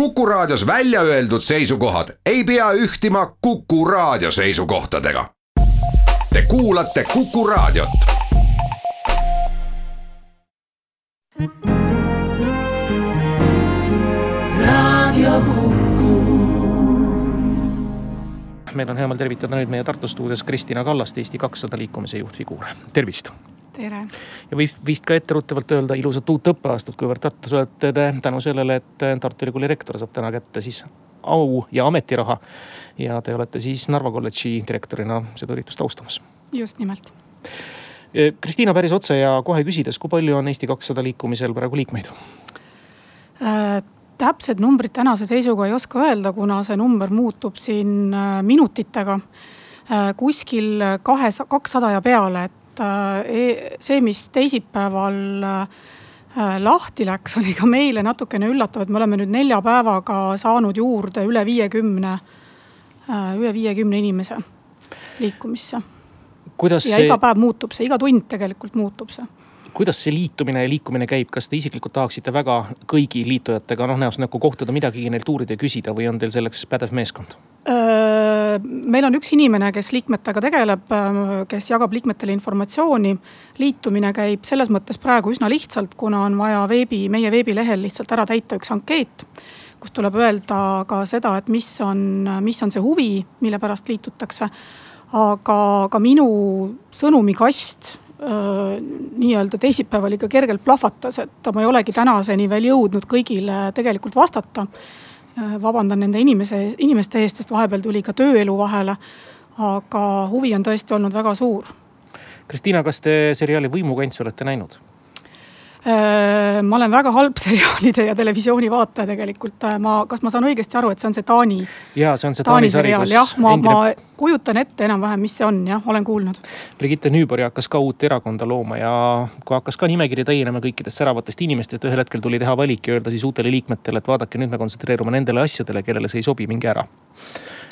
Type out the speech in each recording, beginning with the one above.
Kuku Raadios välja öeldud seisukohad ei pea ühtima Kuku Raadio seisukohtadega. Te kuulate Kuku Raadiot. meil on hea meel tervitada nüüd meie Tartu stuudios Kristina Kallast, Eesti kakssada liikumise juhtfiguur, tervist tere! ja võib vist ka etteruttavalt öelda ilusat uut õppeaastat, kuivõrd Tartus olete te tänu sellele, et Tartu Ülikooli rektor saab täna kätte siis au ja ametiraha. ja te olete siis Narva kolledži direktorina seda üritust austamas. just nimelt. Kristiina päris otse ja kohe küsides, kui palju on Eesti kakssada liikumisel praegu liikmeid äh,? täpsed numbrid tänase seisuga ei oska öelda, kuna see number muutub siin äh, minutitega äh,. kuskil kahe, kakssada ja peale, et et äh, see, mis teisipäeval äh, lahti läks, oli ka meile natukene üllatav, et me oleme nüüd nelja päevaga saanud juurde üle viiekümne, äh, üle viiekümne inimese liikumisse. ja see... iga päev muutub see, iga tund tegelikult muutub see kuidas see liitumine ja liikumine käib, kas te isiklikult tahaksite väga kõigi liitujatega noh näost näkku kohtuda, midagigi neilt uurida ja küsida või on teil selleks pädev meeskond? Meil on üks inimene, kes liikmetega tegeleb, kes jagab liikmetele informatsiooni. liitumine käib selles mõttes praegu üsna lihtsalt, kuna on vaja veebi, meie veebilehel lihtsalt ära täita üks ankeet kus tuleb öelda ka seda, et mis on, mis on see huvi, mille pärast liitutakse. aga ka minu sõnumikast nii-öelda teisipäeval ikka kergelt plahvatas, et ma ei olegi tänaseni veel jõudnud kõigile tegelikult vastata vabandan nende inimese, inimeste eest, sest vahepeal tuli ka tööelu vahele. aga huvi on tõesti olnud väga suur. Kristiina, kas te seriaali Võimukants olete näinud? Äh, ma olen väga halb seriaalide ja televisiooni vaataja tegelikult. Äh, ma, kas ma saan õigesti aru, et see on see Taani? ja see on see Taani, Taani sari, kus. jah, ma endine..., ma kujutan ette enam-vähem, mis see on, jah, olen kuulnud. Brigitte Nüübori hakkas ka uut erakonda looma ja kui hakkas ka nimekiri täienema kõikidest säravatest inimestest, ühel hetkel tuli teha valik ja öelda siis uutele liikmetele, et vaadake, nüüd me kontsentreerume nendele asjadele, kellele see ei sobi, minge ära.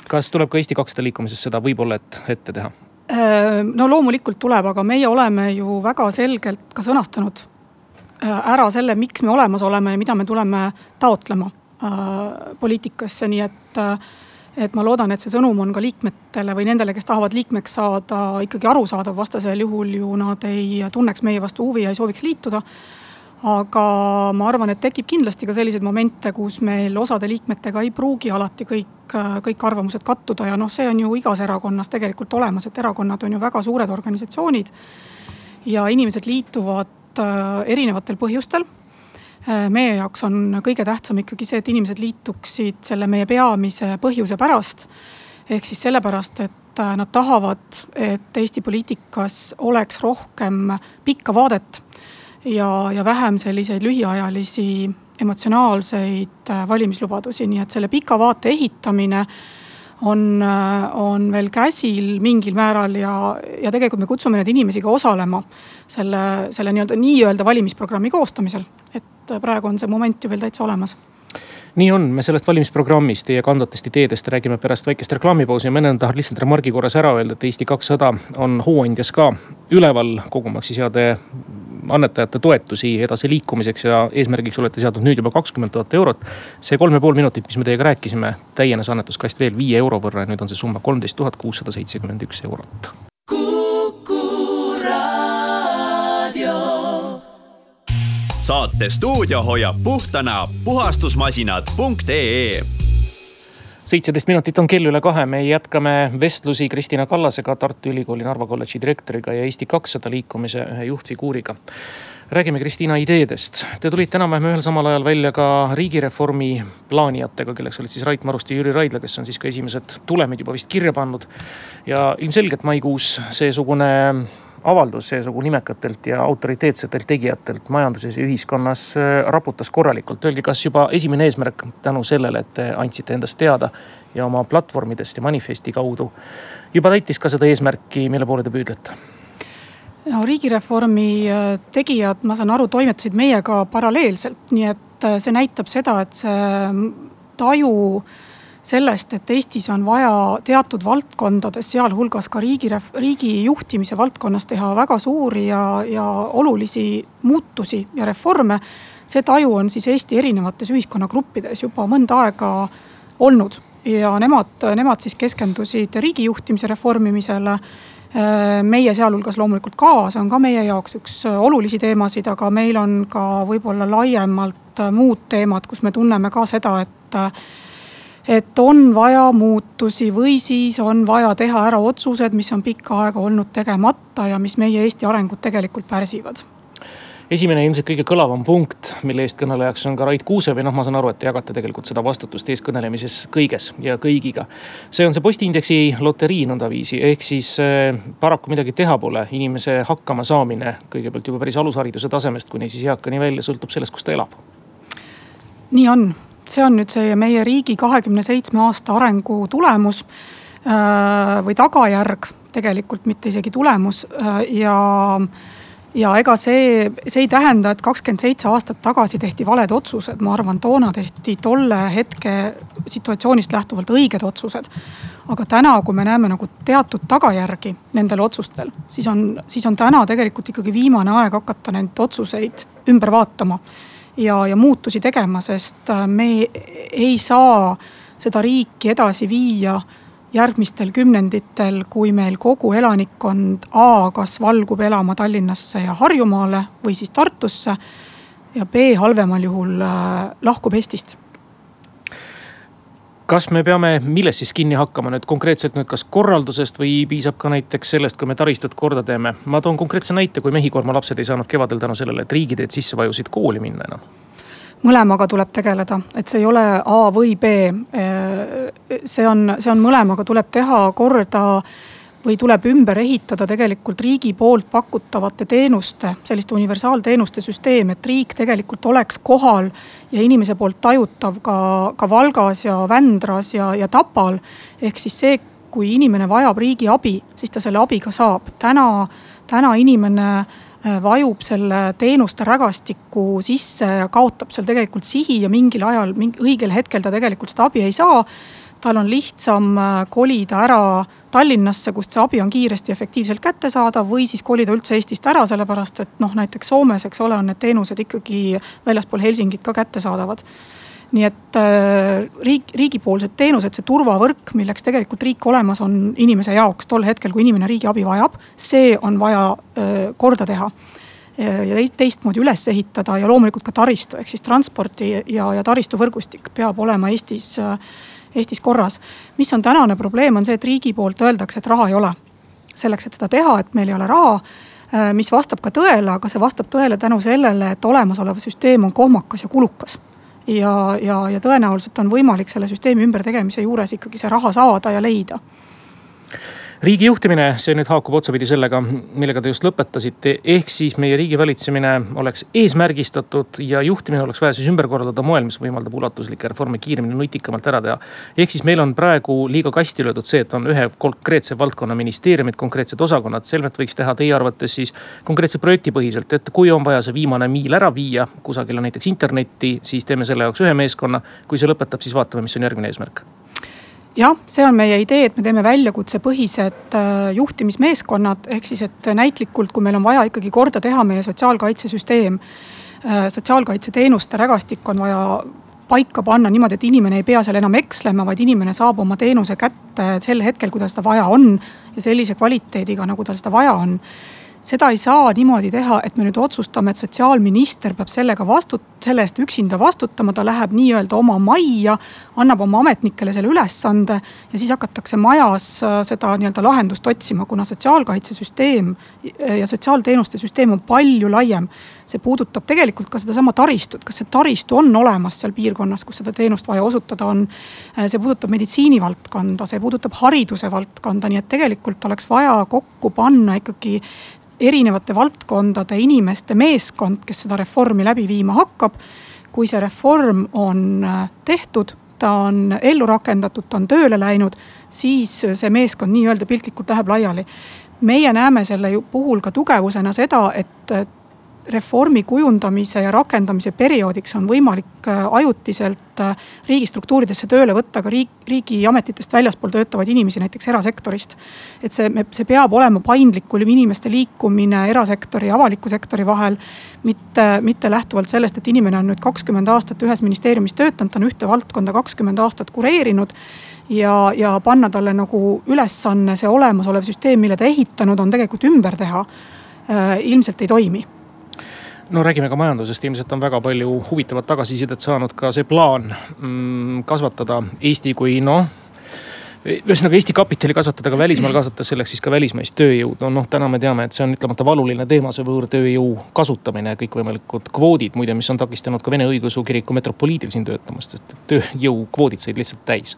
kas tuleb ka Eesti kakssada liikumises seda võib-olla, et ette teha? Äh, no loomulikult tuleb, aga meie oleme ju väga selgelt ka sõnastanud ära selle, miks me olemas oleme ja mida me tuleme taotlema äh, poliitikasse, nii et äh, et ma loodan, et see sõnum on ka liikmetele või nendele, kes tahavad liikmeks saada, ikkagi arusaadav, vastasel juhul ju nad ei tunneks meie vastu huvi ja ei sooviks liituda. aga ma arvan, et tekib kindlasti ka selliseid momente, kus meil osade liikmetega ei pruugi alati kõik, kõik arvamused kattuda ja noh, see on ju igas erakonnas tegelikult olemas, et erakonnad on ju väga suured organisatsioonid. ja inimesed liituvad Äh, erinevatel põhjustel äh, meie jaoks on kõige tähtsam ikkagi see, et inimesed liituksid selle meie peamise põhjuse pärast. ehk siis sellepärast, et äh, nad tahavad, et Eesti poliitikas oleks rohkem pikka vaadet ja, ja vähem selliseid lühiajalisi emotsionaalseid valimislubadusi, nii et selle pika vaate ehitamine on, on veel käsil mingil määral ja, ja tegelikult me kutsume neid inimesi ka osalema selle, selle nii-öelda, nii-öelda valimisprogrammi koostamisel. et praegu on see moment ju veel täitsa olemas nii on, me sellest valimisprogrammist, teie kandvatest ideedest räägime pärast väikest reklaamipausi ja ma enne tahan lihtsalt remargi korras ära öelda, et Eesti kakssada on Hooandjas ka üleval, kogumaks siis heade annetajate toetusi edasiliikumiseks ja eesmärgiks olete seadnud nüüd juba kakskümmend tuhat eurot. see kolm ja pool minutit, mis me teiega rääkisime, täienes annetuskast veel viie euro võrra ja nüüd on see summa kolmteist tuhat kuussada seitsekümmend üks eurot. Saate stuudio hoiab puhtana puhastusmasinad.ee seitseteist minutit on kell üle kahe, me jätkame vestlusi Kristina Kallasega, Tartu Ülikooli Narva kolledži direktoriga ja Eesti kakssada liikumise ühe juhtfiguuriga. räägime Kristina ideedest. Te tulite enam-vähem ühel samal ajal välja ka riigireformi plaanijatega, kelleks olid siis Rait Maruste ja Jüri Raidla, kes on siis ka esimesed tulemid juba vist kirja pannud. ja ilmselgelt maikuus seesugune avaldus seesugu nimekatelt ja autoriteetsetelt tegijatelt majanduses ja ühiskonnas äh, raputas korralikult. Öelge, kas juba esimene eesmärk tänu sellele, et te andsite endast teada ja oma platvormidest ja manifesti kaudu juba täitis ka seda eesmärki, mille poole te püüdlete? no riigireformi äh, tegijad, ma saan aru, toimetasid meiega paralleelselt, nii et äh, see näitab seda, et see taju sellest, et Eestis on vaja teatud valdkondades, sealhulgas ka riigi, riigi juhtimise valdkonnas teha väga suuri ja, ja olulisi muutusi ja reforme. see taju on siis Eesti erinevates ühiskonnagruppides juba mõnda aega olnud ja nemad, nemad siis keskendusid riigijuhtimise reformimisele meie sealhulgas loomulikult ka, see on ka meie jaoks üks olulisi teemasid, aga meil on ka võib-olla laiemalt muud teemad, kus me tunneme ka seda, et et on vaja muutusi või siis on vaja teha ära otsused, mis on pikka aega olnud tegemata ja mis meie Eesti arengut tegelikult pärsivad esimene ilmselt kõige kõlavam punkt, mille eestkõnelejaks on ka Rait Kuuse või noh, ma saan aru, et te jagate tegelikult seda vastutust eeskõnelemises kõiges ja kõigiga. see on see postiindeksi loterii nõndaviisi, ehk siis äh, paraku midagi teha pole, inimese hakkama saamine kõigepealt juba päris alushariduse tasemest kuni siis eakani välja sõltub sellest, kus ta elab. nii on see on nüüd see meie riigi kahekümne seitsme aasta arengu tulemus äh, või tagajärg, tegelikult mitte isegi tulemus äh, ja ja ega see, see ei tähenda, et kakskümmend seitse aastat tagasi tehti valed otsused, ma arvan, toona tehti tolle hetke situatsioonist lähtuvalt õiged otsused. aga täna, kui me näeme nagu teatud tagajärgi nendel otsustel, siis on, siis on täna tegelikult ikkagi viimane aeg hakata neid otsuseid ümber vaatama ja, ja muutusi tegema, sest äh, me ei saa seda riiki edasi viia järgmistel kümnenditel, kui meil kogu elanikkond A kas valgub elama Tallinnasse ja Harjumaale või siis Tartusse. ja B halvemal juhul äh, lahkub Eestist kas me peame, millest siis kinni hakkama nüüd konkreetselt nüüd, kas korraldusest või piisab ka näiteks sellest, kui me taristut korda teeme? ma toon konkreetse näite, kui Mehhikorma lapsed ei saanud kevadel tänu sellele, et riigiteed sisse vajusid kooli minna enam mõlemaga tuleb tegeleda, et see ei ole A või B. see on, see on mõlemaga tuleb teha korda või tuleb ümber ehitada tegelikult riigi poolt pakutavate teenuste, selliste universaalteenuste süsteem, et riik tegelikult oleks kohal ja inimese poolt tajutav ka, ka Valgas ja Vändras ja, ja Tapal. ehk siis see, kui inimene vajab riigi abi, siis ta selle abi ka saab. täna, täna inimene äh, vajub selle teenuste rägastiku sisse ja kaotab seal tegelikult sihi ja mingil ajal, mingi õigel hetkel ta tegelikult seda abi ei saa tal on lihtsam äh, kolida ära Tallinnasse, kust see abi on kiiresti efektiivselt kättesaadav või siis kolida üldse Eestist ära, sellepärast et noh, näiteks Soomes, eks ole, on need teenused ikkagi väljaspool Helsingit ka kättesaadavad. Nii et äh, riik, riigipoolsed teenused, see turvavõrk, milleks tegelikult riik olemas on inimese jaoks tol hetkel, kui inimene riigi abi vajab, see on vaja äh, korda teha. Ja teist, teistmoodi üles ehitada ja loomulikult ka taristu, ehk siis transpordi ja, ja taristuvõrgustik peab olema Eestis äh, Eestis korras. mis on tänane probleem, on see, et riigi poolt öeldakse, et raha ei ole. selleks, et seda teha, et meil ei ole raha, äh, mis vastab ka tõele, aga see vastab tõele tänu sellele, et olemasolev süsteem on kohmakas ja kulukas ja, ja, ja tõenäoliselt on võimalik selle süsteemi ümbertegemise juures ikkagi see raha saada ja leida riigi juhtimine, see nüüd haakub otsapidi sellega, millega te just lõpetasite. ehk siis meie riigi valitsemine oleks eesmärgistatud ja juhtimine oleks vaja siis ümber korraldada moel, mis võimaldab ulatuslikke reforme kiiremini, nutikamalt ära teha. ehk siis meil on praegu liiga kasti löödud see, et on ühe konkreetse valdkonna ministeeriumid, konkreetsed osakonnad. selmet võiks teha teie arvates siis konkreetse projektipõhiselt, et kui on vaja see viimane miil ära viia kusagile näiteks internetti, siis teeme selle jaoks ühe meeskonna. kui see lõpetab, siis vaatame, mis on järgmine eesmärk jah, see on meie idee, et me teeme väljakutsepõhised äh, juhtimismeeskonnad, ehk siis, et näitlikult, kui meil on vaja ikkagi korda teha meie sotsiaalkaitsesüsteem. Äh, sotsiaalkaitseteenuste rägastik on vaja paika panna niimoodi, et inimene ei pea seal enam ekslema, vaid inimene saab oma teenuse kätte sel hetkel, kui tal seda vaja on. ja sellise kvaliteediga, nagu tal seda vaja on seda ei saa niimoodi teha, et me nüüd otsustame, et sotsiaalminister peab sellega vastut-, selle eest üksinda vastutama, ta läheb nii-öelda oma majja, annab oma ametnikele selle ülesande ja siis hakatakse majas äh, seda nii-öelda lahendust otsima, kuna sotsiaalkaitsesüsteem ja sotsiaalteenuste süsteem on palju laiem. See puudutab tegelikult ka sedasama taristut, kas see taristu on olemas seal piirkonnas, kus seda teenust vaja osutada on. Äh, see puudutab meditsiinivaldkonda, see puudutab hariduse valdkonda, nii et tegelikult oleks vaja kokku panna ikkagi erinevate valdkondade inimeste meeskond, kes seda reformi läbi viima hakkab. kui see reform on äh, tehtud, ta on ellu rakendatud, ta on tööle läinud, siis see meeskond nii-öelda piltlikult läheb laiali. meie näeme selle puhul ka tugevusena seda, et reformi kujundamise ja rakendamise perioodiks on võimalik äh, ajutiselt äh, riigistruktuuridesse tööle võtta ka riik, riigiametitest väljaspool töötavaid inimesi, näiteks erasektorist. et see, see peab olema paindlikum inimeste liikumine erasektori ja avaliku sektori vahel. mitte, mitte lähtuvalt sellest, et inimene on nüüd kakskümmend aastat ühes ministeeriumis töötanud, ta on ühte valdkonda kakskümmend aastat kureerinud ja, ja panna talle nagu ülesanne see olemasolev süsteem, mille ta ehitanud on, tegelikult ümber teha äh,. ilmselt ei toimi no räägime ka majandusest, ilmselt on väga palju huvitavat tagasisidet saanud ka see plaan mm, kasvatada Eesti kui noh ühesõnaga Eesti kapitali kasvatada ka välismaal, kaasata selleks siis ka välismaist tööjõudu. noh, täna me teame, et see on ütlemata valuline teema, see võõrtööjõu kasutamine kõikvõimalikud kvoodid, muide, mis on takistanud ka Vene Õigeusu Kiriku metropoliidil siin töötamast, sest tööjõukvoodid said lihtsalt täis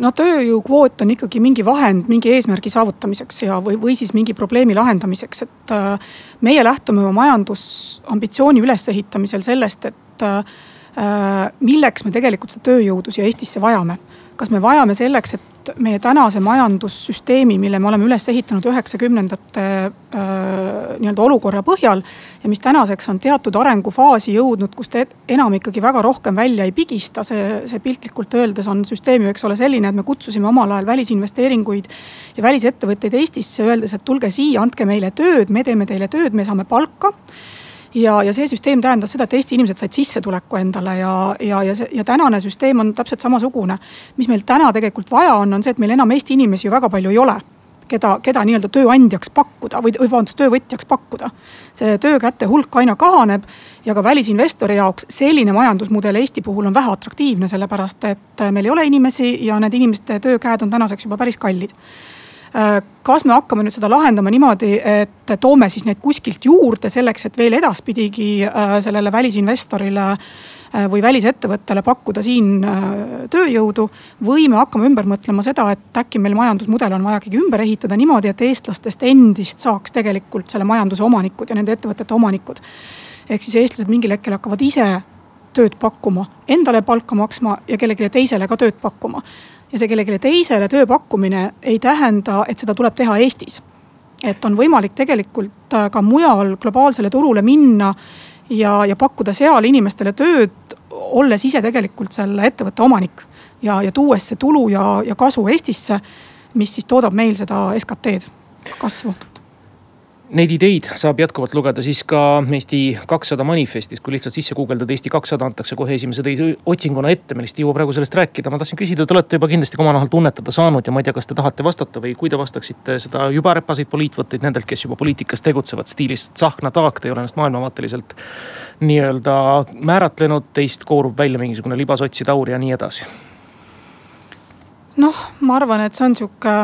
no tööjõukvoot on ikkagi mingi vahend mingi eesmärgi saavutamiseks ja, või, või siis mingi probleemi lahendamiseks, et äh, meie lähtume oma majandusambitsiooni ülesehitamisel sellest, et äh, milleks me tegelikult seda tööjõudu siia Eestisse vajame. kas me vajame selleks, et meie tänase majandussüsteemi, mille me oleme üles ehitanud üheksakümnendate nii-öelda olukorra põhjal. Ja mis tänaseks on teatud arengufaasi jõudnud, kus ta enam ikkagi väga rohkem välja ei pigista, see, see piltlikult öeldes on süsteem ju, eks ole, selline, et me kutsusime omal ajal välisinvesteeringuid ja välisettevõtteid Eestisse, öeldes, et tulge siia, andke meile tööd, me teeme teile tööd, me saame palka ja, ja see süsteem tähendas seda, et Eesti inimesed said sissetuleku endale ja, ja, ja see ja tänane süsteem on täpselt samasugune. mis meil täna tegelikult vaja on, on see, et meil enam Eesti inimesi ju väga palju ei ole keda, keda nii-öelda tööandjaks pakkuda või, või vabandust, töövõtjaks pakkuda. see töökäte hulk aina kahaneb ja ka välisinvestori jaoks selline majandusmudel Eesti puhul on vähe atraktiivne, sellepärast et meil ei ole inimesi ja need inimeste töökäed on tänaseks juba päris kallid kas me hakkame nüüd seda lahendama niimoodi, et toome siis neid kuskilt juurde selleks, et veel edaspidigi äh, sellele välisinvestorile äh, või välisettevõttele pakkuda siin tööjõudu. või me hakkame ümber mõtlema seda, et äkki meil majandusmudel on vaja ikkagi ümber ehitada niimoodi, et eestlastest endist saaks tegelikult selle majanduse omanikud ja nende ettevõtete omanikud. ehk siis eestlased mingil hetkel hakkavad ise tööd pakkuma, endale palka maksma ja kellelegi teisele ka tööd pakkuma ja see kellelegi teisele töö pakkumine ei tähenda, et seda tuleb teha Eestis. et on võimalik tegelikult äh, ka mujal globaalsele turule minna ja, ja pakkuda seal inimestele tööd, olles ise tegelikult selle ettevõtte omanik. ja, ja tuues see tulu ja, ja kasu Eestisse, mis siis toodab meil seda SKT-d kasvu Neid ideid saab jätkuvalt lugeda siis ka Eesti kakssada manifestis, kui lihtsalt sisse guugeldada Eesti kakssada, antakse kohe esimese otsinguna ette, me lihtsalt ei jõua praegu sellest rääkida. ma tahtsin küsida, te olete juba kindlasti ka oma nahal tunnetada saanud ja ma ei tea, kas te tahate vastata või kui te vastaksite seda juba räpaseid poliitvõtteid nendelt, kes juba poliitikas tegutsevad stiilis Tsahkna taak, te ei ole ennast maailmavaateliselt nii-öelda määratlenud, teist koorub välja mingisugune libasotside aur ja nii edasi. noh, ma arvan, et see on sihuke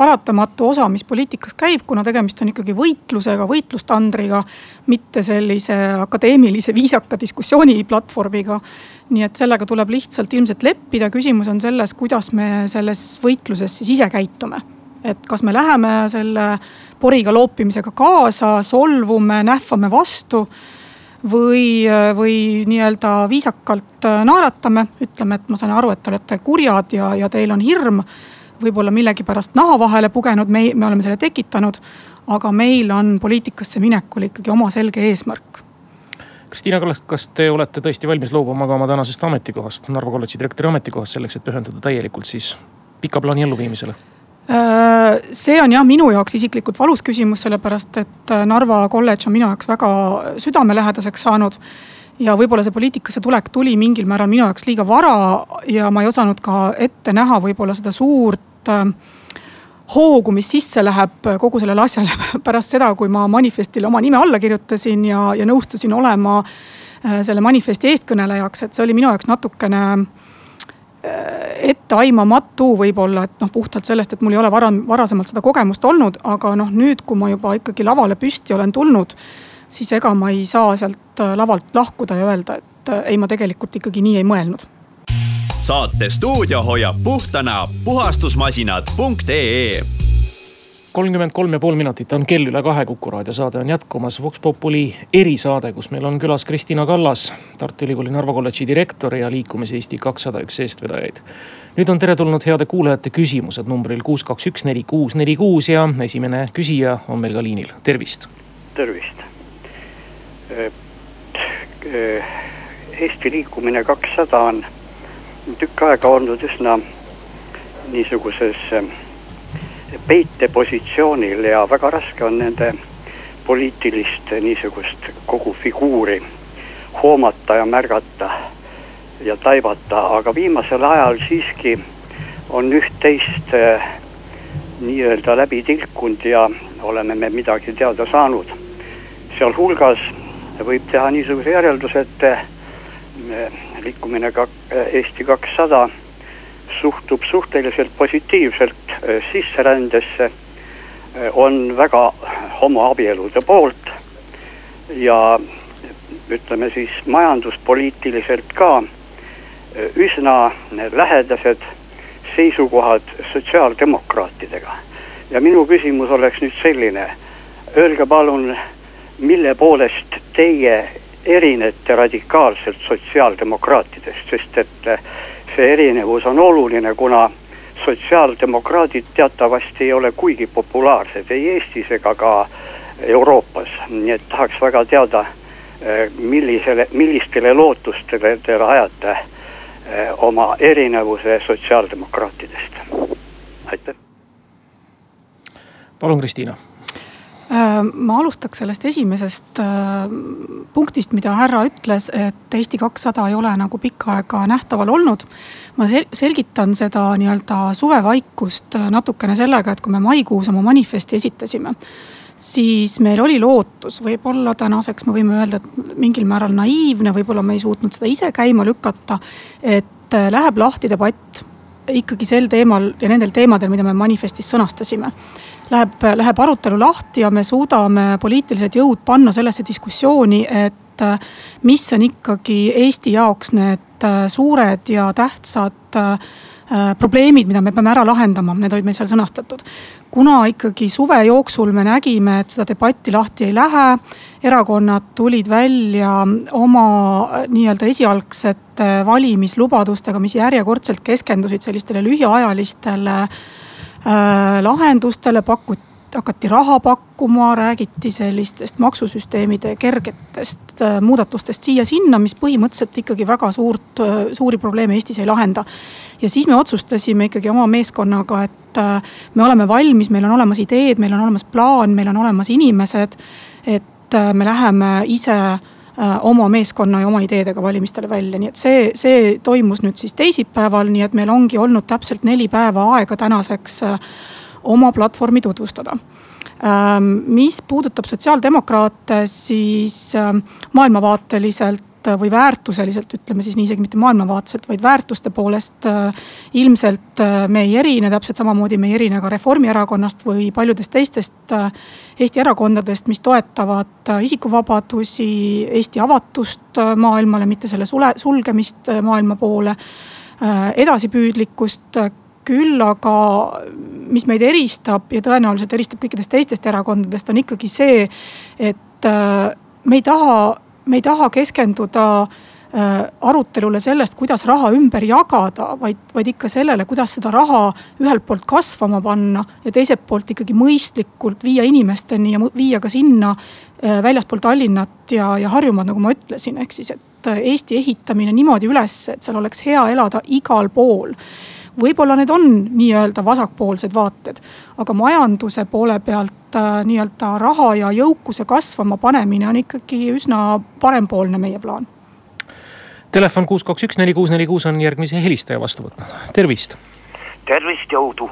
paratamatu osa, mis poliitikas käib, kuna tegemist on ikkagi võitlusega, võitlustandriga. mitte sellise akadeemilise viisaka diskussiooniplatvormiga. nii et sellega tuleb lihtsalt ilmselt leppida, küsimus on selles, kuidas me selles võitluses siis ise käitume. et kas me läheme selle poriga loopimisega kaasa, solvume, nähvame vastu või, või nii-öelda viisakalt naeratame, ütleme, et ma saan aru, et te olete kurjad ja, ja teil on hirm võib-olla millegipärast naha vahele pugenud, me, me oleme selle tekitanud. aga meil on poliitikasse minekul ikkagi oma selge eesmärk. Kristiina Kallas, kas te olete tõesti valmis loobuma ka oma tänasest ametikohast, Narva kolledži direktori ametikohast selleks, et pühenduda täielikult siis pika plaani elluviimisele? Äh, see on jah, minu jaoks isiklikult valus küsimus, sellepärast et äh, Narva kolledž on minu jaoks väga südamelähedaseks saanud ja võib-olla see poliitikasse tulek tuli mingil määral minu jaoks liiga vara ja ma ei osanud ka ette näha võib-olla seda suurt Äh, hoogu, mis sisse läheb kogu sellele asjale pärast seda, kui ma manifestile oma nime alla kirjutasin ja, ja nõustusin olema äh, selle manifesti eestkõnelejaks, et see oli minu jaoks natukene äh, etteaimamatu võib-olla, et noh, puhtalt sellest, et mul ei ole varem, varasemalt seda kogemust olnud, aga noh, nüüd, kui ma juba ikkagi lavale püsti olen tulnud, siis ega ma ei saa sealt lavalt lahkuda ja öelda, et ei, ma tegelikult ikkagi nii ei mõelnud saate stuudio hoiab puhtana puhastusmasinad.ee kolmkümmend kolm ja pool minutit on kell üle kahe, Kuku raadio saade on jätkumas. Vox Populi erisaade, kus meil on külas Kristina Kallas, Tartu Ülikooli Narva kolledži direktor ja liikumise Eesti kakssada üks eestvedajaid. nüüd on teretulnud heade kuulajate küsimused numbril kuus, kaks, üks, neli, kuus, neli, kuus ja esimene küsija on meil ka liinil, tervist. tervist. Eesti liikumine kakssada on tükk aega olnud üsna niisuguses peitepositsioonil ja väga raske on nende poliitilist niisugust kogu figuuri hoomata ja märgata ja taibata, aga viimasel ajal siiski on üht-teist äh, nii-öelda läbi tilkunud ja oleme me midagi teada saanud. sealhulgas võib teha niisuguse järelduse, et äh, liikumine ka Eesti kakssada suhtub suhteliselt positiivselt äh, sisserändesse, on väga homoabielude poolt ja ütleme siis majanduspoliitiliselt ka üsna lähedased seisukohad sotsiaaldemokraatidega. ja minu küsimus oleks nüüd selline, öelge palun, mille poolest teie erinete radikaalselt sotsiaaldemokraatidest, sest et see erinevus on oluline, kuna sotsiaaldemokraadid teatavasti ei ole kuigi populaarsed ei Eestis ega ka Euroopas, nii et tahaks väga teada, millisele, millistele lootustele te rajate Eh, oma erinevuse sotsiaaldemokraatidest. aitäh. palun, Kristiina ma alustaks sellest esimesest äh, punktist, mida härra ütles, et Eesti kakssada ei ole nagu pikka aega nähtaval olnud. ma selgitan seda nii-öelda suvevaikust äh, natukene sellega, et kui me maikuus oma manifesti esitasime siis meil oli lootus, võib-olla tänaseks me võime öelda, et mingil määral naiivne, võib-olla me ei suutnud seda ise käima lükata. et äh, läheb lahti debatt ikkagi sel teemal ja nendel teemadel, mida me manifestis sõnastasime. Läheb, läheb arutelu lahti ja me suudame poliitilised jõud panna sellesse diskussiooni, et äh, mis on ikkagi Eesti jaoks need äh, suured ja tähtsad probleemid, mida me peame ära lahendama, need olid meil seal sõnastatud. Kuna ikkagi suve jooksul me nägime, et seda debatti lahti ei lähe, erakonnad tulid välja oma äh, nii-öelda esialgsete valimislubadustega, mis järjekordselt keskendusid sellistele lühiajalistele äh, lahendustele, pakuti hakati raha pakkuma, räägiti sellistest maksusüsteemide kergetest äh, muudatustest siia-sinna, mis põhimõtteliselt ikkagi väga suurt, äh, suuri probleeme Eestis ei lahenda. ja siis me otsustasime ikkagi oma meeskonnaga, et äh, me oleme valmis, meil on olemas ideed, meil on olemas plaan, meil on olemas inimesed. et me läheme ise oma meeskonna ja oma ideedega valimistele välja, nii et see, see toimus nüüd siis teisipäeval, nii et meil ongi olnud täpselt neli päeva aega tänaseks oma platvormi tutvustada. Ähm, mis puudutab sotsiaaldemokraate, siis ähm, maailmavaateliselt või väärtuseliselt, ütleme siis nii, isegi mitte maailmavaateliselt, vaid väärtuste poolest äh, ilmselt äh, me ei erine, täpselt samamoodi me ei erine ka Reformierakonnast või paljudest teistest äh, Eesti erakondadest, mis toetavad isikuvabadusi, Eesti avatust maailmale, mitte selle sule, sulgemist maailma poole edasipüüdlikkust, küll aga, mis meid eristab ja tõenäoliselt eristab kõikidest teistest erakondadest, on ikkagi see, et äh, me ei taha, me ei taha keskenduda äh, arutelule sellest, kuidas raha ümber jagada, vaid, vaid ikka sellele, kuidas seda raha ühelt poolt kasvama panna ja teiselt poolt ikkagi mõistlikult viia inimesteni ja viia ka sinna äh, väljaspool Tallinnat ja, ja Harjumaad, nagu ma ütlesin, ehk siis, et Eesti ehitamine niimoodi üles, et seal oleks hea elada igal pool võib-olla need on nii-öelda vasakpoolsed vaated, aga majanduse poole pealt äh, nii-öelda raha ja jõukuse kasvama panemine on ikkagi üsna parempoolne meie plaan. Telefon kuus, kaks, üks, neli, kuus, neli, kuus on järgmise helistaja vastu võtnud, tervist. tervist, jõudu.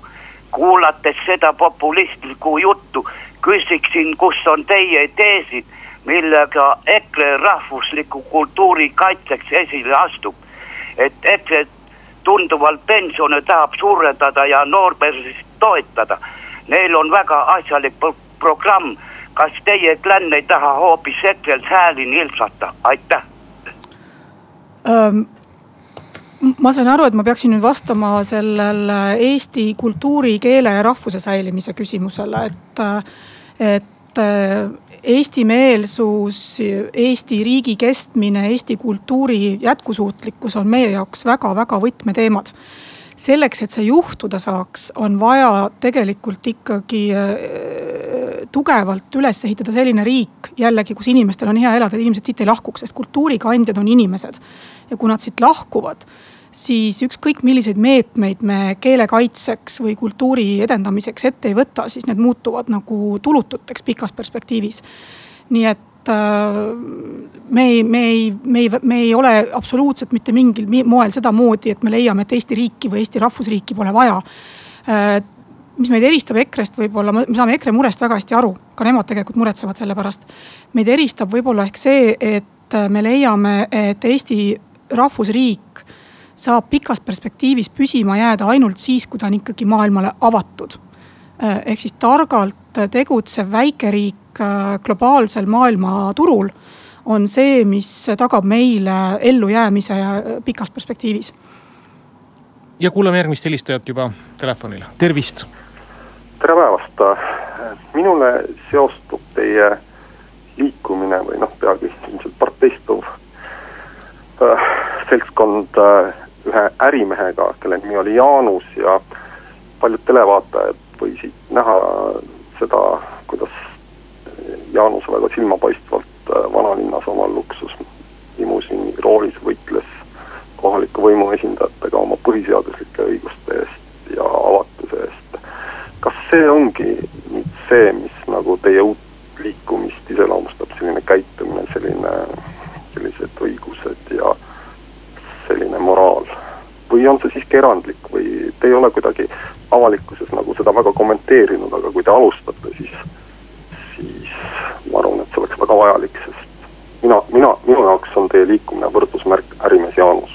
kuulates seda populistlikku juttu, küsiksin, kus on teie teesid, millega EKRE rahvusliku kultuuri kaitseks esile astub. et EKRE tunduvalt pensione tahab suurendada ja noorperseid toetada. Neil on väga asjalik pro programm. kas teie klänn ei taha hoopis EKRE-lt hääli nilsata, aitäh um ma saan aru, et ma peaksin nüüd vastama sellele eesti kultuuri, keele ja rahvuse säilimise küsimusele, et, et eestimeelsus, Eesti riigi kestmine, Eesti kultuuri jätkusuutlikkus on meie jaoks väga-väga võtmeteemad selleks, et see juhtuda saaks, on vaja tegelikult ikkagi äh, tugevalt üles ehitada selline riik jällegi, kus inimestel on hea elada, et inimesed siit ei lahkuks, sest kultuurikandjad on inimesed. ja kui nad siit lahkuvad, siis ükskõik milliseid meetmeid me keele kaitseks või kultuuri edendamiseks ette ei võta, siis need muutuvad nagu tulututeks pikas perspektiivis. nii et Äh, me ei, me ei, me ei, me ei ole absoluutselt mitte mingil moel sedamoodi, et me leiame, et Eesti riiki või Eesti rahvusriiki pole vaja. Äh, mis meid eristab EKRE-st võib-olla, me saame EKRE murest väga hästi aru, ka nemad tegelikult muretsevad selle pärast. meid eristab võib-olla ehk see, et me leiame, et Eesti rahvusriik saab pikas perspektiivis püsima jääda ainult siis, kui ta on ikkagi maailmale avatud. Äh, ehk siis targalt tegutsev väikeriik Äh, globaalsel maailmaturul on see, mis tagab meile ellujäämise pikas perspektiivis. ja kuulame järgmist helistajat juba telefonil, tervist. tere päevast, minule seostub teie liikumine või noh, peagi ilmselt parteistuv seltskond ühe ärimehega, kelle nimi oli Jaanus ja paljud televaatajad võisid näha seda, kuidas Jaanus väga silmapaistvalt äh, vanalinnas omal luksuslimusiini roolis võitles kohaliku võimu esindajatega oma põhiseaduslike õiguste eest ja avatuse eest. kas see ongi nüüd see, mis nagu teie uut liikumist iseloomustab, selline käitumine, selline, sellised õigused ja selline? Või on see siiski erandlik või te ei ole kuidagi avalikkuses nagu seda väga kommenteerinud, aga kui te alustate, siis siis ma arvan, et see oleks väga vajalik, sest mina, mina, minu jaoks on teie liikumine võrdusmärk ärimees Jaanus.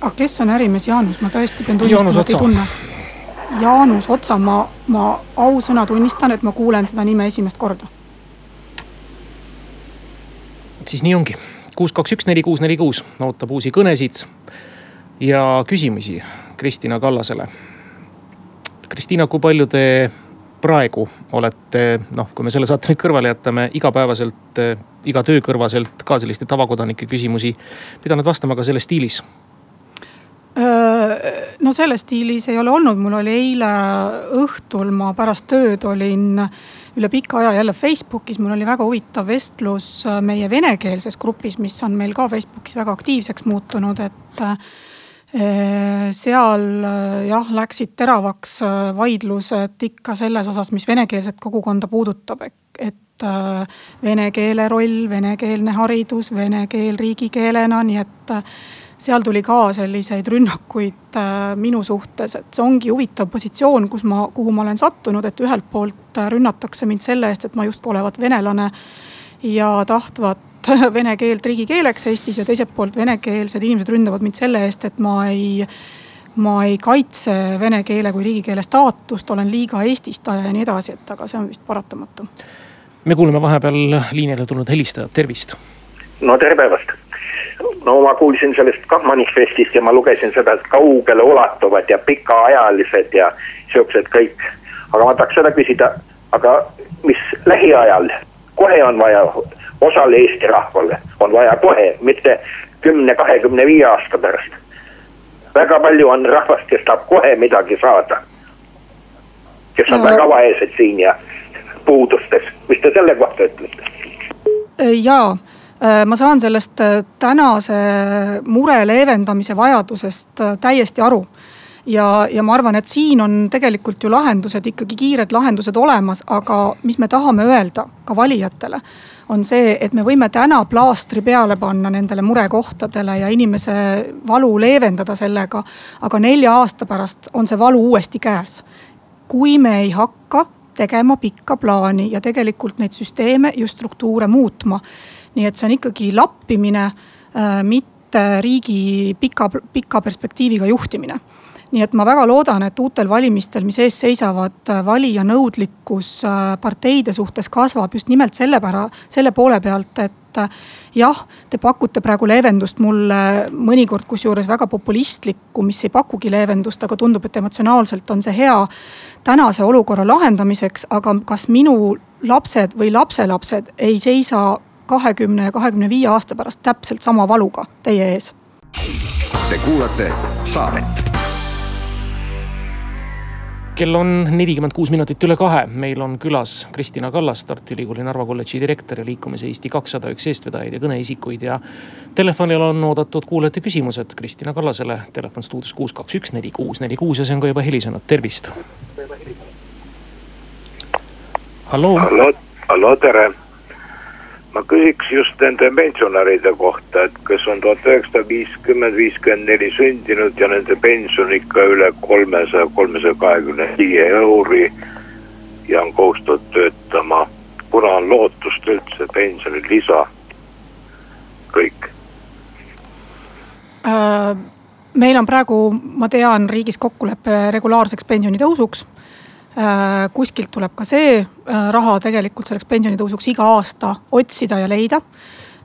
aga kes on ärimees Jaanus, ma tõesti pean tunnistama, et ei tunne. Jaanus Otsa, ma, ma ausõna tunnistan, et ma kuulen seda nime esimest korda. siis nii ongi, kuus, kaks, üks, neli, kuus, neli, kuus ootab uusi kõnesid ja küsimusi Kristina Kallasele. Kristina, kui palju te praegu olete noh, kui me selle saate nüüd kõrvale jätame, igapäevaselt, iga töö kõrvaselt ka selliste tavakodanike küsimusi pidanud vastama ka selles stiilis? no selles stiilis ei ole olnud, mul oli eile õhtul, ma pärast tööd olin üle pika aja jälle Facebookis, mul oli väga huvitav vestlus meie venekeelses grupis, mis on meil ka Facebookis väga aktiivseks muutunud, et seal äh, jah, läksid teravaks äh, vaidlused ikka selles osas, mis venekeelset kogukonda puudutab, et vene keele roll, venekeelne haridus, vene keel riigikeelena, nii et seal tuli ka selliseid rünnakuid minu suhtes, et see ongi huvitav positsioon, kus ma, kuhu ma olen sattunud, et ühelt poolt rünnatakse mind selle eest, et ma justkui olevat venelane ja tahtvat vene keelt riigikeeleks Eestis ja teiselt poolt venekeelsed inimesed ründavad mind selle eest, et ma ei ma ei kaitse vene keele kui riigikeele staatust, olen liiga eestistaja ja nii edasi, et aga see on vist paratamatu. me kuuleme vahepeal liinile tulnud helistajat, tervist. no tere päevast. no ma kuulsin sellest kah manifestist ja ma lugesin seda, et kaugele ulatuvad ja pikaajalised ja siuksed kõik. aga ma tahaks seda küsida, aga mis lähiajal kohe on vaja osale Eesti rahvale on vaja kohe, mitte kümne, kahekümne viie aasta pärast. väga palju on rahvast, kes tahab kohe midagi saada. kes on no. väga vaesed siin ja puudustes, mis te selle kohta ütlete? jaa ma saan sellest äh, tänase mure leevendamise vajadusest äh, täiesti aru ja, ja ma arvan, et siin on tegelikult ju lahendused, ikkagi kiired lahendused olemas, aga mis me tahame öelda ka valijatele on see, et me võime täna plaastri peale panna nendele murekohtadele ja inimese valu leevendada sellega. aga nelja aasta pärast on see valu uuesti käes. kui me ei hakka tegema pikka plaani ja tegelikult neid süsteeme ja struktuure muutma. nii et see on ikkagi lappimine, äh, mitte riigi pika, pika perspektiiviga juhtimine nii et ma väga loodan, et uutel valimistel, mis ees seisavad, valija nõudlikkus äh, parteide suhtes kasvab just nimelt selle pära-, selle poole pealt, et äh, jah, te pakute praegu leevendust mulle mõnikord kusjuures väga populistlikku, mis ei pakugi leevendust, aga tundub, et emotsionaalselt on see hea tänase olukorra lahendamiseks, aga kas minu lapsed või lapselapsed ei seisa kahekümne ja kahekümne viie aasta pärast täpselt sama valuga teie ees? Te kuulate saadet kell on nelikümmend kuus minutit üle kahe, meil on külas Kristina Kallas, Tartu Ülikooli Narva kolledži direktor ja liikumise Eesti kakssada üks eestvedajaid ja kõneisikuid ja. Telefonil on oodatud kuulajate küsimused Kristina Kallasele, telefon stuudios kuus, kaks, üks, neli, kuus, neli, kuus ja see on ka juba helisenud, tervist. halloo, halloo, tere ma küsiks just nende pensionäride kohta, et kes on tuhat üheksasada viiskümmend, viiskümmend neli sündinud ja nende pension ikka üle kolmesaja, kolmesaja kahekümne viie euri. ja on kohustatud töötama, kuna on lootust üldse pensionilisa, kõik äh,. meil on praegu, ma tean, riigis kokkulepe regulaarseks pensionitõusuks kuskilt tuleb ka see äh, raha tegelikult selleks pensionitõusuks iga aasta otsida ja leida.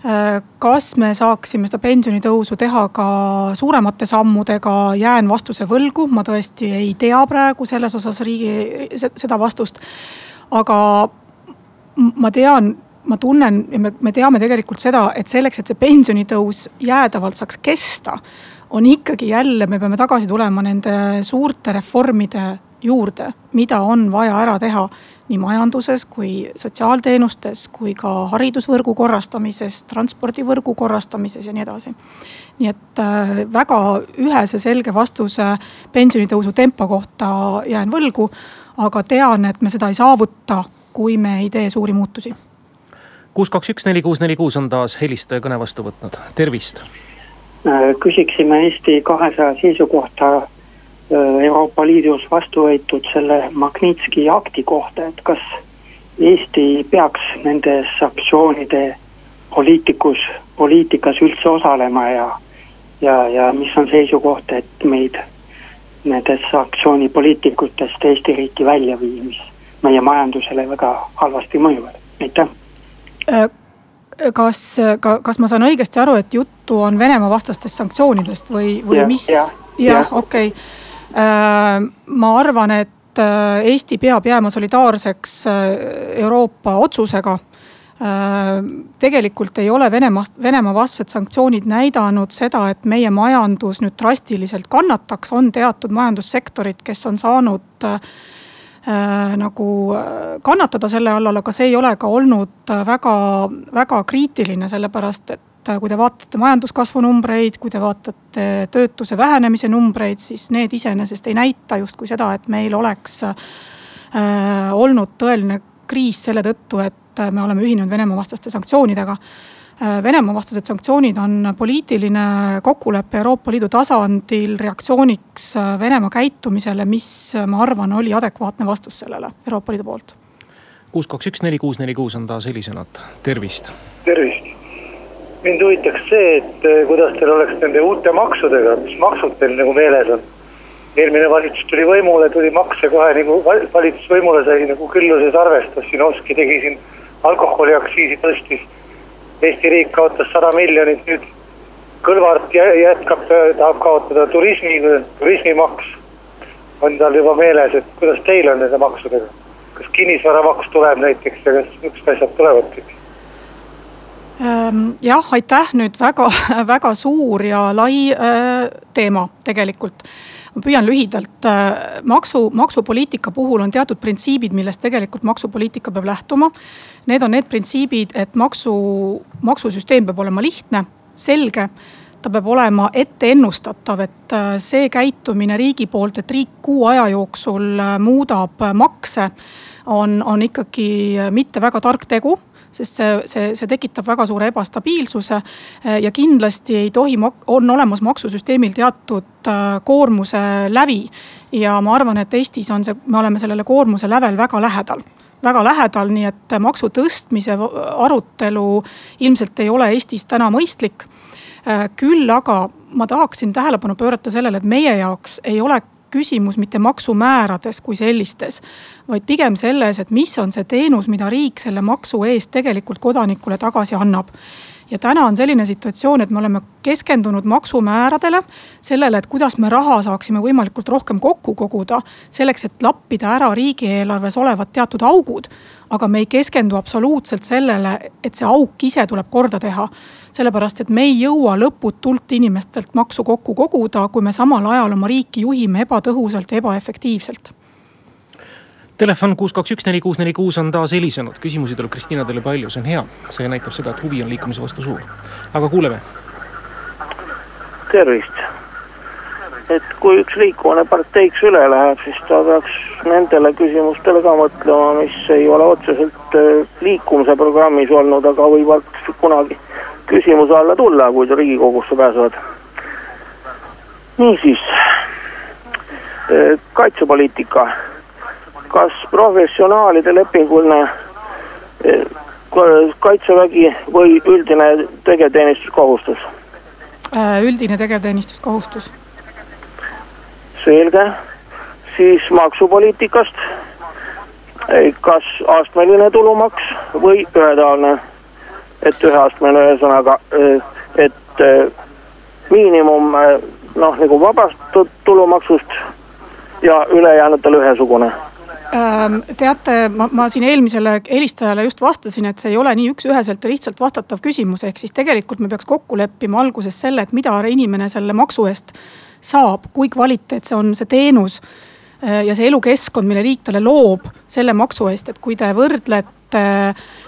Äh, kas me saaksime seda pensionitõusu teha ka suuremate sammudega, jään vastuse võlgu, ma tõesti ei tea praegu selles osas riigi, seda vastust. aga ma tean ma tunnen ja me, me teame tegelikult seda, et selleks, et see pensionitõus jäädavalt saaks kesta, on ikkagi jälle, me peame tagasi tulema nende suurte reformide juurde, mida on vaja ära teha nii majanduses kui sotsiaalteenustes kui ka haridusvõrgu korrastamises, transpordivõrgu korrastamises ja nii edasi. nii et äh, väga ühese selge vastuse pensionitõusu tempo kohta jään võlgu, aga tean, et me seda ei saavuta, kui me ei tee suuri muutusi. kuus, kaks, üks, neli, kuus, neli, kuus on taas helistaja kõne vastu võtnud, tervist. Äh, küsiksime Eesti kahesaja seisukohta Euroopa Liidus vastu võetud selle Magnitski akti kohta, et kas Eesti peaks nendes sanktsioonide poliitikus, poliitikas üldse osalema ja, ja, ja mis on seisukoht, et meid nendest sanktsioonipoliitikutest Eesti riiki välja viia, mis meie majandusele väga halvasti mõjuvad, aitäh. Äh, kas, ka, kas ma saan õigesti aru, et juttu on Venemaa vastastest sanktsioonidest või, või ja, mis? jah ja, ja, okei okay Äh, ma arvan, et äh, Eesti peab jääma solidaarseks äh, Euroopa otsusega. Tegelikult ei ole Venemaast, Venemaa vastased sanktsioonid näidanud seda, et meie majandus nüüd drastiliselt kannataks, on teatud majandussektorid, kes on saanud äh, nagu kannatada selle all, aga see ei ole ka olnud väga, väga kriitiline, sellepärast et et äh, kui te vaatate majanduskasvu numbreid, kui te vaatate töötuse vähenemise numbreid, siis need iseenesest ei näita justkui seda, et meil oleks äh, olnud tõeline kriis selle tõttu, et äh, me oleme ühinenud Venemaa vastaste sanktsioonidega. Venemaa vastased sanktsioonid on poliitiline kokkulepe Euroopa Liidu tasandil reaktsiooniks Venemaa käitumisele, mis ma arvan, oli adekvaatne vastus sellele Euroopa Liidu poolt. kuus, kaks, üks, neli, kuus, neli, kuus on taas helisenud, tervist. tervist mind huvitaks see, et eh, kuidas teil oleks nende uute maksudega, mis maksud teil nagu meeles on? eelmine valitsus tuli võimule, tuli makse kohe nagu valitsus võimule sai nagu külluses arvestas, Sinovski tegi siin alkoholiaktsiisi tõstis. Eesti riik kaotas sada miljonit, nüüd Kõlvart jätkab, tahab kaotada turismi, turismimaks. on tal juba meeles, et kuidas teil on nende maksudega? kas kinnisvaramaks tuleb näiteks ja kas niisugused asjad tulevad kõik? Ehm, jah, aitäh, nüüd väga, väga suur ja lai äh, teema tegelikult ma püüan lühidalt, äh, maksu, maksupoliitika puhul on teatud printsiibid, millest tegelikult maksupoliitika peab lähtuma. Need on need printsiibid, et maksu, maksusüsteem peab olema lihtne, selge. ta peab olema ette ennustatav, et äh, see käitumine riigi poolt, et riik kuu aja jooksul muudab makse, on, on ikkagi mitte väga tark tegu sest see, see, see tekitab väga suure ebastabiilsuse. ja kindlasti ei tohi, on olemas maksusüsteemil teatud äh, koormuse lävi. ja ma arvan, et Eestis on see, me oleme sellele koormuse lävel väga lähedal väga lähedal, nii et maksu tõstmise arutelu ilmselt ei ole Eestis täna mõistlik. Äh, küll aga ma tahaksin tähelepanu pöörata sellele, et meie jaoks ei ole küsimus mitte maksumäärades kui sellistes, vaid pigem selles, et mis on see teenus, mida riik selle maksu eest tegelikult kodanikule tagasi annab ja täna on selline situatsioon, et me oleme keskendunud maksumääradele, sellele, et kuidas me raha saaksime võimalikult rohkem kokku koguda. selleks, et lappida ära riigieelarves olevad teatud augud. aga me ei keskendu absoluutselt sellele, et see auk ise tuleb korda teha sellepärast et me ei jõua lõputult inimestelt maksu kokku koguda, kui me samal ajal oma riiki juhime ebatõhusalt ja ebaefektiivselt Telefon kuus, kaks, üks, neli, kuus, neli, kuus on taas helisenud, küsimusi tuleb Kristiina teile palju, see on hea. see näitab seda, et huvi on liikumise vastu suur. aga kuuleme. tervist. et kui üks liikumine parteiks üle läheb, siis ta peaks nendele küsimustele ka mõtlema, mis ei ole otseselt äh, liikumise programmis olnud, aga võivad kunagi küsimuse alla tulla, kui riigikogusse pääsevad. niisiis, äh, kaitsepoliitika kas professionaalide lepinguline eh, kaitsevägi või üldine tegevteenistuskohustus? Äh, üldine tegevteenistuskohustus. selge, siis maksupoliitikast. kas astmeline tulumaks või ühetaoline? Et üheastmeline ühesõnaga, eh, et eh, miinimum noh, nagu vabastatud tulumaksust ja ülejäänutel ühesugune. Ähm, teate, ma, ma siin eelmisele helistajale just vastasin, et see ei ole nii üks-üheselt ja lihtsalt vastatav küsimus, ehk siis tegelikult me peaks kokku leppima alguses selle, et mida inimene selle maksu eest saab, kui kvaliteetse on see teenus. äh, ja see elukeskkond, mille riik talle loob selle maksu eest, et kui te võrdlete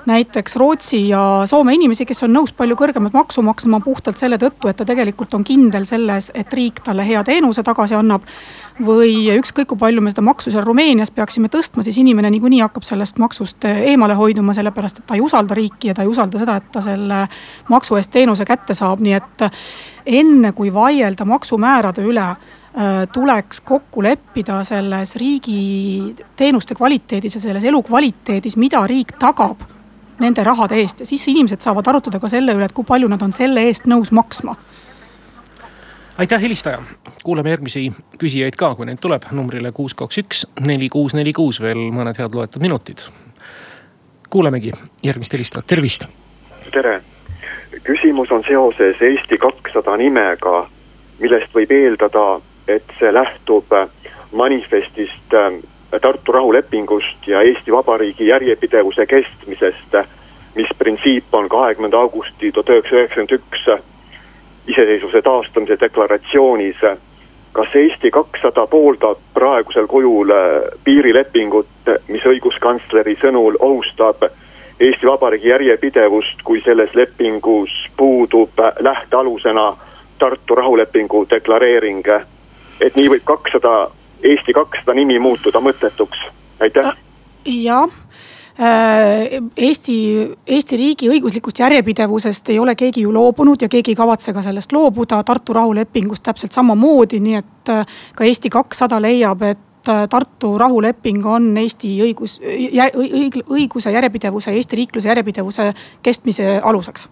näiteks Rootsi ja Soome inimesi, kes on nõus palju kõrgemat maksu maksma puhtalt selle tõttu, et ta tegelikult on kindel selles, et riik talle hea teenuse tagasi annab või ükskõik kui palju me seda maksu seal Rumeenias peaksime tõstma, siis inimene niikuinii hakkab sellest maksust eemale hoiduma, sellepärast et ta ei usalda riiki ja ta ei usalda seda, et ta selle maksu eest teenuse kätte saab, nii et enne kui vaielda maksumäärade üle äh, tuleks kokku leppida selles riigi teenuste kvaliteedis ja selles elukvaliteedis, mida riik tagab nende rahade eest ja siis inimesed saavad arutada ka selle üle, et kui palju nad on selle eest nõus maksma aitäh, helistaja. kuulame järgmisi küsijaid ka, kui neid tuleb numbrile kuus, kaks, üks, neli, kuus, neli, kuus veel mõned head loetud minutid. kuulamegi järgmist helistajat, tervist. tere, küsimus on seoses Eesti kakssada nimega, millest võib eeldada, et see lähtub manifestist äh, Tartu rahulepingust ja Eesti Vabariigi järjepidevuse kestmisest, mis printsiip on kahekümnenda augusti tuhat üheksasada üheksakümmend üks iseseisvuse taastamise deklaratsioonis. kas Eesti kakssada pooldab praegusel kujul äh, piirilepingut, mis õiguskantsleri sõnul ohustab Eesti Vabariigi järjepidevust, kui selles lepingus puudub lähtealusena Tartu rahulepingu deklareering. Et nii võib kakssada, Eesti kakssada nimi muutuda mõttetuks, aitäh. jah Äh, Eesti, Eesti riigi õiguslikust järjepidevusest ei ole keegi ju loobunud ja keegi ei kavatse ka sellest loobuda. Tartu rahulepingust täpselt samamoodi, nii et äh, ka Eesti kakssada leiab, et äh, Tartu rahuleping on Eesti õigus, õiguse järjepidevuse, Eesti riikluse järjepidevuse kestmise aluseks.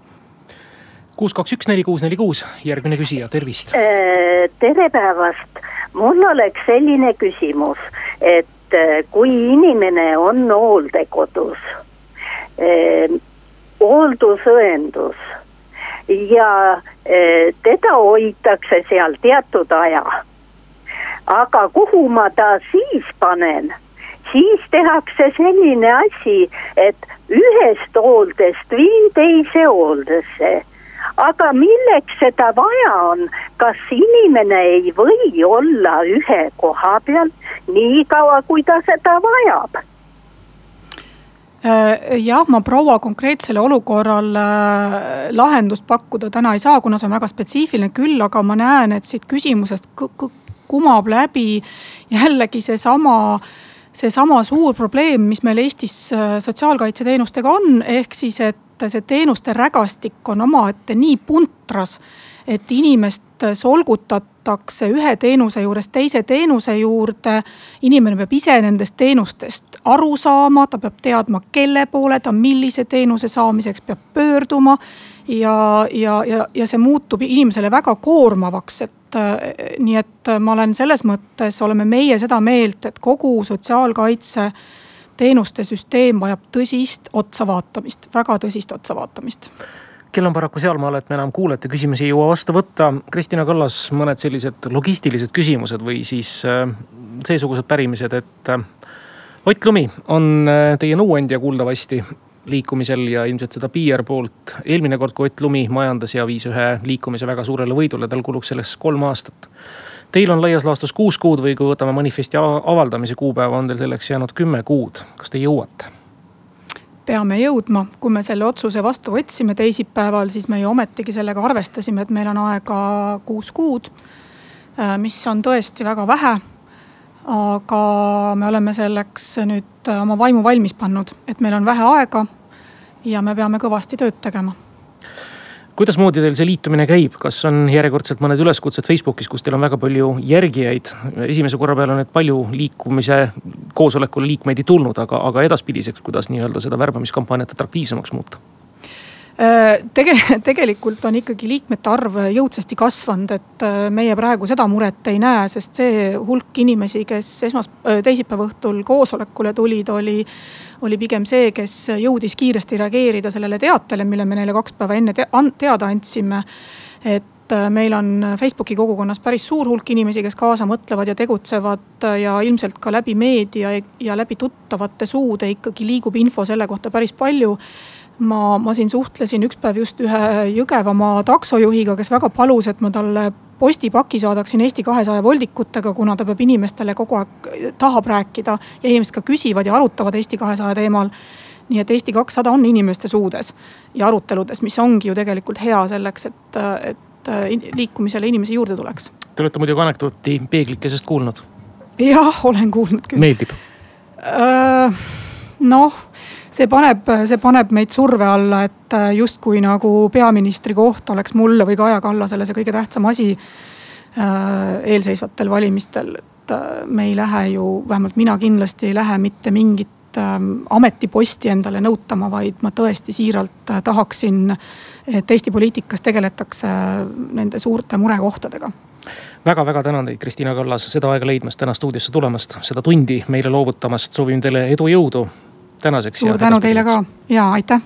Kuus, kaks, üks, neli, kuus, neli, kuus, järgmine küsija, tervist. tere päevast, mul oleks selline küsimus, et eh, kui inimene on hooldekodus eh,, hooldusõendus ja teda hoitakse seal teatud aja. aga kuhu ma ta siis panen, siis tehakse selline asi, et ühest hooldest viin teise hooldesse aga milleks seda vaja on, kas inimene ei või olla ühe koha peal nii kaua, kui ta seda vajab? Äh, jah, ma proua konkreetsele olukorral lahendust pakkuda täna ei saa, kuna see on väga spetsiifiline, küll aga ma näen, et siit küsimusest kumab läbi jällegi seesama seesama suur probleem, mis meil Eestis äh, sotsiaalkaitseteenustega on, ehk siis, et see teenuste rägastik on omaette nii puntras, et inimest solgutatakse ühe teenuse juurest teise teenuse juurde. inimene peab ise nendest teenustest aru saama, ta peab teadma, kelle poole ta millise teenuse saamiseks peab pöörduma. ja, ja, ja, ja see muutub inimesele väga koormavaks, et nii et ma olen selles mõttes, oleme meie seda meelt, et kogu sotsiaalkaitse teenuste süsteem vajab tõsist otsa vaatamist, väga tõsist otsa vaatamist kell on paraku sealmaal, et me enam kuulajate küsimusi ei jõua vastu võtta. Kristina Kallas, mõned sellised logistilised küsimused või siis äh, seesugused pärimised, et äh, Ott Lumi on äh, teie nõuandja kuuldavasti liikumisel ja ilmselt seda PR poolt. eelmine kord, kui Ott Lumi majandas ja viis ühe liikumise väga suurele võidule, tal kuluks selleks kolm aastat. Teil on laias laastus kuus kuud või kui võtame manifesti avaldamise kuupäeva, on teil selleks jäänud kümme kuud. kas te jõuate? peame jõudma, kui me selle otsuse vastu võtsime teisipäeval, siis me ju ometigi sellega arvestasime, et meil on aega kuus kuud. Äh, mis on tõesti väga vähe. aga me oleme selleks nüüd oma vaimu valmis pannud, et meil on vähe aega ja me peame kõvasti tööd tegema kuidasmoodi teil see liitumine käib, kas on järjekordselt mõned üleskutsed Facebookis, kus teil on väga palju järgijaid? esimese korra peale on nüüd palju liikumise koosolekule liikmeid ei tulnud, aga, aga edaspidiseks, kuidas nii-öelda seda värbamiskampaaniat atraktiivsemaks muuta? Äh, tege-, tegelikult on ikkagi liikmete arv jõudsasti kasvanud, et äh, meie praegu seda muret ei näe, sest see hulk inimesi, kes esmas-, äh, teisipäeva õhtul koosolekule tulid, oli. oli pigem see, kes jõudis kiiresti reageerida sellele teatele, mille me neile kaks päeva enne te teada andsime. et meil on Facebooki kogukonnas päris suur hulk inimesi, kes kaasa mõtlevad ja tegutsevad ja ilmselt ka läbi meedia ja läbi tuttavate suude ikkagi liigub info selle kohta päris palju ma, ma siin suhtlesin üks päev just ühe Jõgevamaa taksojuhiga, kes väga palus, et ma talle postipaki saadaksin Eesti kahesaja voldikutega, kuna ta peab inimestele kogu aeg, tahab rääkida ja inimesed ka küsivad ja arutavad Eesti kahesaja teemal. nii et Eesti kakssada on inimeste suudes ja aruteludes, mis ongi ju tegelikult hea selleks, et, et liikumisele inimesi juurde tuleks. Te olete muidugi anekdooti peeglikesest kuulnud? jah, olen kuulnud küll. meeldib? Äh, noh see paneb, see paneb meid surve alla, et äh, justkui nagu peaministri koht oleks mulle või Kaja Kallasele see kõige tähtsam asi äh, eelseisvatel valimistel. et äh, me ei lähe ju, vähemalt mina kindlasti ei lähe mitte mingit ähm, ametiposti endale nõutama, vaid ma tõesti siiralt tahaksin, et Eesti poliitikas tegeletakse nende suurte murekohtadega väga-väga tänan teid, Kristina Kallas, seda aega leidmast, täna stuudiosse tulemast, seda tundi meile loovutamast, soovin teile edu, jõudu tänaseks. suur tänu teile ka ja aitäh